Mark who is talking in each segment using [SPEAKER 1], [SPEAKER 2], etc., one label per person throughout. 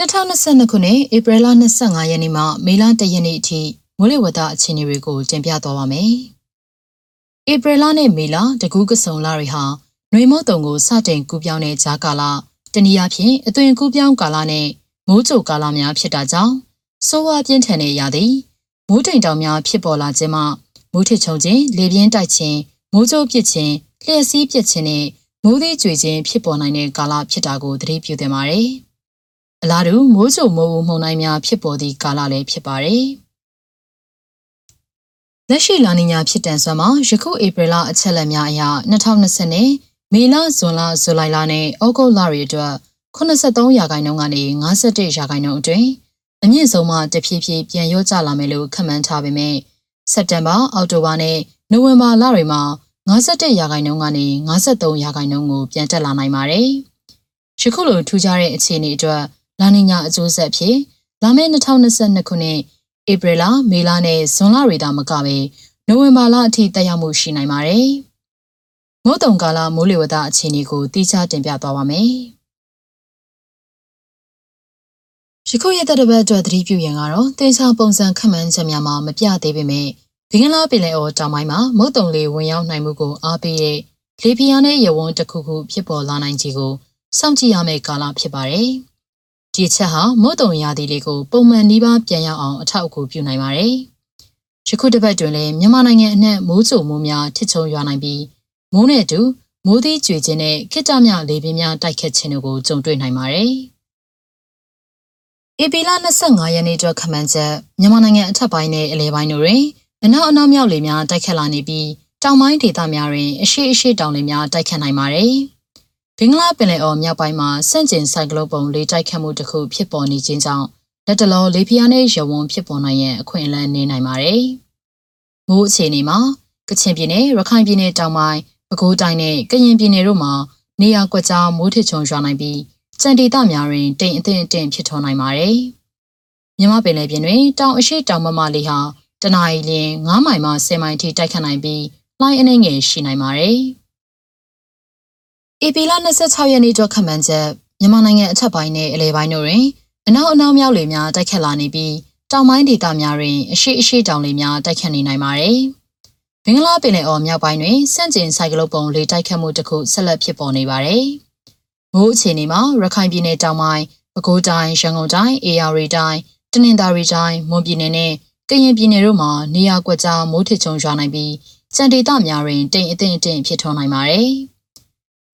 [SPEAKER 1] 2022ခုနှစ်ဧပြီလ25ရက်နေ့မှမေလ1ရက်နေ့အထိမိုးလေဝသအခြေအနေတွေကိုတင်ပြသွားပါမယ်။ဧပြီလနဲ့မေလတကူးကစုံလတွေဟာနှွေမိုးတုံကိုစတင်ကူးပြောင်းတဲ့ဂျာကာလတနည်းအားဖြင့်အသွင်ကူးပြောင်းကာလနဲ့မိုးကြိုကာလများဖြစ်တာကြောင့်စိုးဝါပြင်းထန်တဲ့ရာသီမိုးတိမ်တောင်များဖြစ်ပေါ်လာခြင်းမှမိုးထစ်ချုံခြင်းလေပြင်းတိုက်ခြင်းမိုးကြိုးပစ်ခြင်းလျှက်စီးပစ်ခြင်းနဲ့မိုးသေးကြွေခြင်းဖြစ်ပေါ်နိုင်တဲ့ကာလဖြစ်တာကိုသတိပြုသင့်ပါတယ်။ အလားတူမိုးကြိုမိုးဦးမှုန်တိုင်းများဖြစ်ပေါ်သည့်ကာလလည်းဖြစ်ပါတယ်။လက်ရှိလာနီညာဖြစ်တန်စွမ်းမှာယခုဧပြီလအချက်လက်များအရ2020နဲ့မေလဇွန်လဇူလိုင်လနဲ့ဩဂုတ်လတွေအတွက်83ရာခိုင်နှုန်းကနေ51ရာခိုင်နှုန်းအတွင်းအမြင့်ဆုံးမှတဖြည်းဖြည်းပြန်လျော့ကျလာမယ်လို့ခန့်မှန်းထားပေမဲ့စက်တင်ဘာအောက်တိုဘာနဲ့နိုဝင်ဘာလတွေမှာ51ရာခိုင်နှုန်းကနေ53ရာခိုင်နှုန်းကိုပြန်တက်လာနိုင်ပါတယ်။ယခုလိုထူးခြားတဲ့အခြေအနေအတွက် လာနီညာအကျိုးဆက်ဖြစ်လာမယ့်2022ခုနှစ်ဧပြီလမေလနဲ့ဇွန်လတွေသာမကဘဲနိုဝင်ဘာလအထိတက်ရောက်မှုရှိနိုင်ပါတယ်။မိုးတုံကာလမိုးလေဝသအခြေအနေကိုတိကျတင်ပြသွားပါမယ်။ယခုရက်တဲ့ဘက်အတွက်သတိပြုရန်ကတော့တင်ချပုံစံခန့်မှန်းချက်များမှာမပြသေးပေမဲ့ဘင်္ဂလားပင်လယ်အော်တောင်ပိုင်းမှာမုတ်တုံလေးဝင်ရောက်နိုင်မှုကိုအားပေးတဲ့လေပြင်းနဲ့ရဝန်းတစ်ခုခုဖြစ်ပေါ်လာနိုင်ခြင်းကိုစောင့်ကြည့်ရမယ့်ကာလဖြစ်ပါတယ်။ ဒီချက်ဟာမုတ်တုံရာသီလေးကိုပုံမှန်နှီးပါပြန်ရောက်အောင်အထောက်အကူပြုနိုင်ပါတယ်။ယခုတစ်ပတ်တွင်လည်းမြန်မာနိုင်ငံအနှံ့မိုးကြိုမိုးများထစ်ချုံရွာနိုင်ပြီးမိုးနဲ့အတူမိုးသီးကြွေခြင်းနဲ့ခိတ္တမြလေပြင်းများတိုက်ခတ်ခြင်းတို့ကိုကြုံတွေ့နိုင်ပါတယ်။ဧပြီလ25ရက်နေ့အတွက်ခန့်မှန်းချက်မြန်မာနိုင်ငံအထက်ပိုင်းနဲ့အလယ်ပိုင်းတို့တွင်အနောက်အနောက်မြောက်လေများတိုက်ခတ်လာနေပြီးတောင်ပိုင်းဒေသများတွင်အရှိအရှိတောင်လေများတိုက်ခတ်နိုင်ပါတယ်။ ဘင်္ဂလားပင်လယ်အော်မြောက်ပိုင်းမှာဆန့်ကျင်ဆိုင်ကလုန်းပုံလေတိုက်ခတ်မှုတစ်ခုဖြစ်ပေါ်နေခြင်းကြောင့်လက်တလောလေပြင်းနဲ့ရဝန်းဖြစ်ပေါ်နိုင်ရန်အခွင့်အလမ်းနေနိုင်ပါတယ်။မိုးအခြေအနေမှာကချင်ပြည်နယ်ရခိုင်ပြည်နယ်တောင်ပိုင်းပဲခူးတိုင်းနဲ့ကရင်ပြည်နယ်တို့မှာနေရာကွက်ကြားမိုးထစ်ချုံရွာနိုင်ပြီးကြံဒေသများတွင်တိမ်အထင်အထင်ဖြစ်ထွန်းနိုင်ပါတယ်။မြမပင်လယ်ပြင်တွင်တောင်အရှိတောင်မမလေးဟာတနအီလ9မိုင်မှ10မိုင်ထိတိုက်ခတ်နိုင်ပြီးလှိုင်းအနေငယ်ရှိနိုင်ပါတယ်။ ဧပြီလ26ရက်နေ့တော့ခန့်မှန်းချက်မြန်မာနိုင်ငံအထက်ပိုင်းနဲ့အလယ်ပိုင်းတို့တွင်အနောက်အနောက်မြောက်လေများတိုက်ခတ်လာနေပြီးတောင်ပိုင်းဒေသများတွင်အရှိအရှိတောင်လေများတိုက်ခတ်နေနိုင်ပါတယ်။ဘင်္ဂလားပင်လယ်အော်မြောက်ပိုင်းတွင်စန့်ကျင်ဆိုင်ကလုတ်ပုံလေတိုက်ခတ်မှုတစ်ခုဆက်လက်ဖြစ်ပေါ်နေပါတယ်။မိုးအခြေအနေမှာရခိုင်ပြည်နယ်တောင်ပိုင်းပဲခူးတိုင်းရန်ကုန်တိုင်းအေရရီတိုင်းတနင်္သာရီတိုင်းမွန်ပြည်နယ်နဲ့ကရင်ပြည်နယ်တို့မှာနေရာကွက်ကြားမိုးထစ်ချုံရွာနိုင်ပြီးစံဒေသများတွင်တိမ်အထင်အထင်ဖြစ်ထွန်းနိုင်ပါတယ်။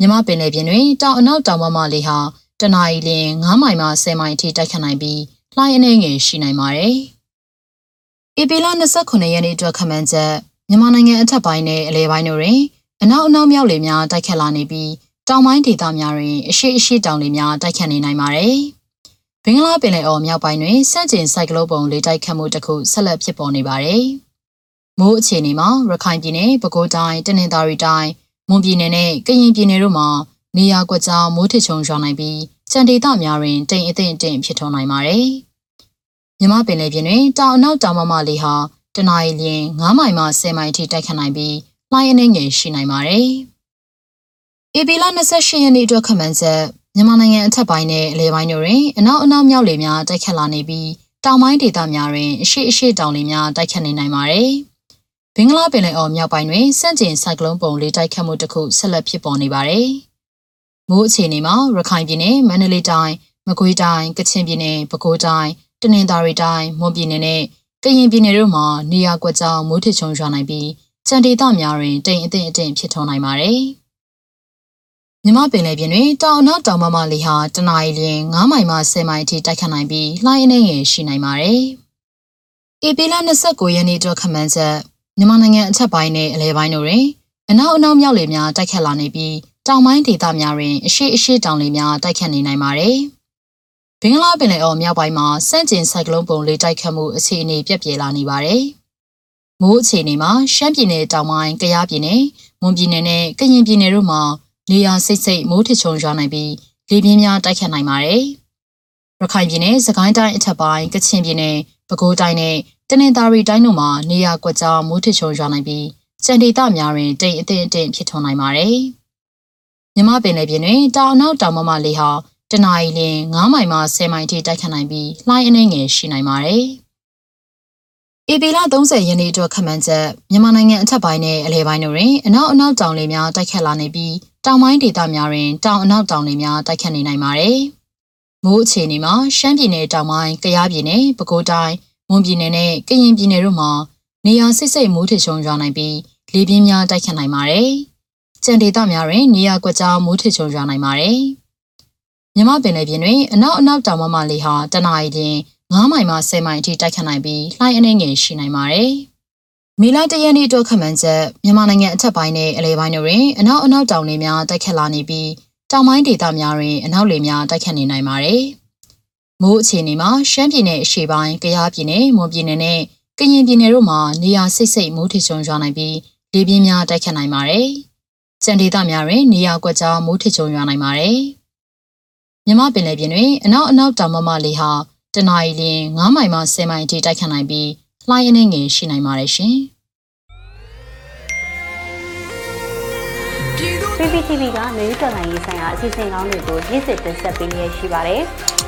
[SPEAKER 1] မြမပင်လယ်ပြင်တွင်တောင်အနောက်တောင်ဘက်မှလေဟာတနအီလ9မိုင်မှ10မိုင်အထိတိုက်ခတ်နိုင်ပြီးလှိုင်းအနေငယ်ရှိနိုင်ပါတယ်။ဧပြီလ29ရက်နေ့အတွက်ခန့်မှန်းချက်မြန်မာနိုင်ငံအထက်ပိုင်းနဲ့အလယ်ပိုင်းတို့တွင်အနောက်အနောက်မြောက်လေများတိုက်ခတ်လာနေပြီးတောင်ပိုင်းဒေသများတွင်အရှိအရှိတောင်လေများတိုက်ခတ်နေနိုင်ပါတယ်။ဘင်္ဂလားပင်လယ်အော်မြောက်ပိုင်းတွင်စန့်ကျင်ဆိုင်ကလုန်းပုံလေတိုက်ခတ်မှုတစ်ခုဆက်လက်ဖြစ်ပေါ်နေပါတယ်။မိုးအခြေအနေမှာရခိုင်ပြည်နယ်ပဲခူးတိုင်းတနင်္သာရီတိုင်း မွန်ပြည်နယ်နဲ့ကရင်ပြည်နယ်တို့မှာနေရာကွက်ကြားမိုးထစ်ချုံရွာနိုင်ပြီးကြံဒေသများတွင်တိမ်အထင်အထင်ဖြစ်ထွန်းနိုင်ပါတယ်။မြမပင်လယ်ပြင်တွင်တောင်အနောက်တောင်မမလေးဟာတနအီလ9မိုင်မှ10မိုင်ထိတိုက်ခတ်နိုင်ပြီးလှိုင်းအနေငယ်ရှိနိုင်ပါတယ်။ AB လ28ရက်နေ့အတွက်ခန့်မှန်းချက်မြန်မာနိုင်ငံအထက်ပိုင်းနဲ့အလယ်ပိုင်းတို့တွင်အနောက်အနောက်မြောက်လေများတိုက်ခတ်လာနေပြီးတောင်ပိုင်းဒေသများတွင်အရှိအရှိတောင်လေများတိုက်ခတ်နေနိုင်ပါတယ်။ ဘင်္ဂလားပင်လယ်အော်မြောက်ပိုင်းတွင်စန့်ကျင်ဆိုင်ကလုန်းပုံလေတိုက်ခတ်မှုတစ်ခုဆက်လက်ဖြစ်ပေါ်နေပါတယ်။မိုးအခြေအနေမှာရခိုင်ပြည်နယ်မန္တလေးတိုင်းမကွေးတိုင်းကချင်ပြည်နယ်ပဲခူးတိုင်းတနင်္သာရီတိုင်းမွန်ပြည်နယ်နဲ့ကရင်ပြည်နယ်တို့မှာနေရာကွက်ကြောင်မိုးထစ်ချုံရွာနိုင်ပြီးကြံဒေသများတွင်တိမ်အထင်အထင်ဖြစ်ထွန်းနိုင်ပါတယ်။မြမပင်လယ်ပြင်တွင်တောင်အနောက်တောင်မမလေဟာတနအီလ9မိုင်မှ10မိုင်အထိတိုက်ခတ်နိုင်ပြီးလှိုင်းအနေငယ်ရှိနိုင်ပါတယ်။ဧပြီလ29ရက်နေ့အတွက်ခန့်မှန်းချက် မြန်မာနိုင်ငံအထက်ပိုင်းနဲ့အလဲပိုင်းတို့တွင်အနောက်အနောက်မြောက်လေများတိုက်ခတ်လာနေပြီးတောင်ပိုင်းဒေသများတွင်အရှိအရှိတောင်လေများတိုက်ခတ်နေနိုင်ပါတယ်။ဘင်္ဂလားပင်လယ်အော်မြောက်ပိုင်းမှာစန့်ကျင်ဆိုင်ကလုန်းပုံလေတိုက်ခတ်မှုအခြေအနေပြက်ပြဲလာနေပါတယ်။မိုးအခြေအနေမှာရှမ်းပြည်နယ်တောင်ပိုင်း၊ကယားပြည်နယ်၊မွန်ပြည်နယ်နဲ့ကရင်ပြည်နယ်တို့မှာနေရာစိတ်စိတ်မိုးထချုံရွာနိုင်ပြီးလေပြင်းများတိုက်ခတ်နိုင်ပါတယ်။ရခိုင်ပြည်နယ်၊စကိုင်းတိုင်းအထက်ပိုင်း၊ကချင်ပြည်နယ်၊ပဲခူးတိုင်းနဲ့ တနင်္သာရီတိုင်းတို့မှာနေရာကွက်ကြားမိုးထစ်ချုံရွာနိုင်ပြီးကြံဒေသများတွင်တိမ်အထင်အထင်ဖြစ်ထွန်းနိုင်ပါတယ်။မြမပင်လယ်ပြင်တွင်တောင်အနောက်တောင်မမလေဟာတနအီလ9မိုင်မှ10မိုင်ထိတိုက်ခတ်နိုင်ပြီးလှိုင်းအနှဲငယ်ရှိနိုင်ပါတယ်။ဧပြီလ30ရက်နေ့အတွက်ခန့်မှန်းချက်မြန်မာနိုင်ငံအထက်ပိုင်းနဲ့အလယ်ပိုင်းတို့တွင်အနောက်အနောက်တောင်လေများတိုက်ခတ်လာနေပြီးတောင်ပိုင်းဒေသများတွင်တောင်အနောက်တောင်လေများတိုက်ခတ်နေနိုင်ပါတယ်။မိုးအခြေအနေမှာရှမ်းပြည်နယ်တောင်ပိုင်း၊ကယားပြည်နယ်၊ပဲခူးတိုင်း၊ မွန်ပြည်နယ်နဲ့ကရင်ပြည်နယ်တို့မှာနေရာစိတ်စိတ်မိုးထချုံရွာနိုင်ပြီးလေပြင်းများတိုက်ခတ်နိုင်ပါတယ်။ကြံဒေသများတွင်နေရာကွက်ကြားမိုးထချုံရွာနိုင်ပါတယ်။မြမပင်လေပြင်တွင်အနောက်အနောက်တောင်ဘက်မှလေဟာတနအီလ9မိုင်မှ10မိုင်အထိတိုက်ခတ်နိုင်ပြီးလှိုင်းအနှဲငယ်ရှိနိုင်ပါတယ်။မေလတရက်နေ့အတွက်ခန့်မှန်းချက်မြန်မာနိုင်ငံအထက်ပိုင်းနဲ့အလယ်ပိုင်းတို့တွင်အနောက်အနောက်တောင်လေများတိုက်ခတ်လာနေပြီးတောင်ပိုင်းဒေသများတွင်အနောက်လေများတိုက်ခတ်နေနိုင်ပါတယ်။ မိုးအခြေအနေမှာရှမ်းပြည်နယ်အရှေ့ပိုင်း၊ကယားပြည်နယ်၊မွန်ပြည်နယ်နဲ့ကရင်ပြည်နယ်တို့မှာနေရာစိတ်စိတ်မိုးထချုံရွာနိုင်ပြီးလေပြင်းများတိုက်ခတ်နိုင်ပါတယ်။ကြံဒေသများတွင်နေရာကွက်ကြားမိုးထချုံရွာနိုင်ပါတယ်။မြမပင်လယ်ပြင်တွင်အနောက်အနောက်တောင်ဘက်မှလေဟာတနအီလ9မိုင်မှ10မိုင်အထိတိုက်ခတ်နိုင်ပြီးလှိုင်းအနှဲငယ်ရှိနိုင်ပါတယ်ရှင်။
[SPEAKER 2] PPTV ကမြေဥတော်လိုင်းရေးဆိုင်ရာအစီအစဉ်ကောင်းတွေကိုနေ့စဉ်တင်ဆက်ပေးနေရရှိပါတယ်။